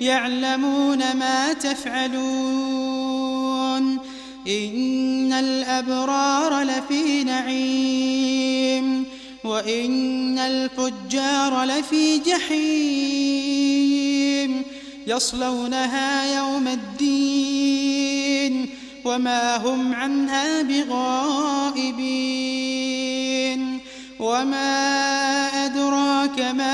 يعلمون ما تفعلون. إن الأبرار لفي نعيم وإن الفجار لفي جحيم. يصلونها يوم الدين وما هم عنها بغائبين. وما أدراك ما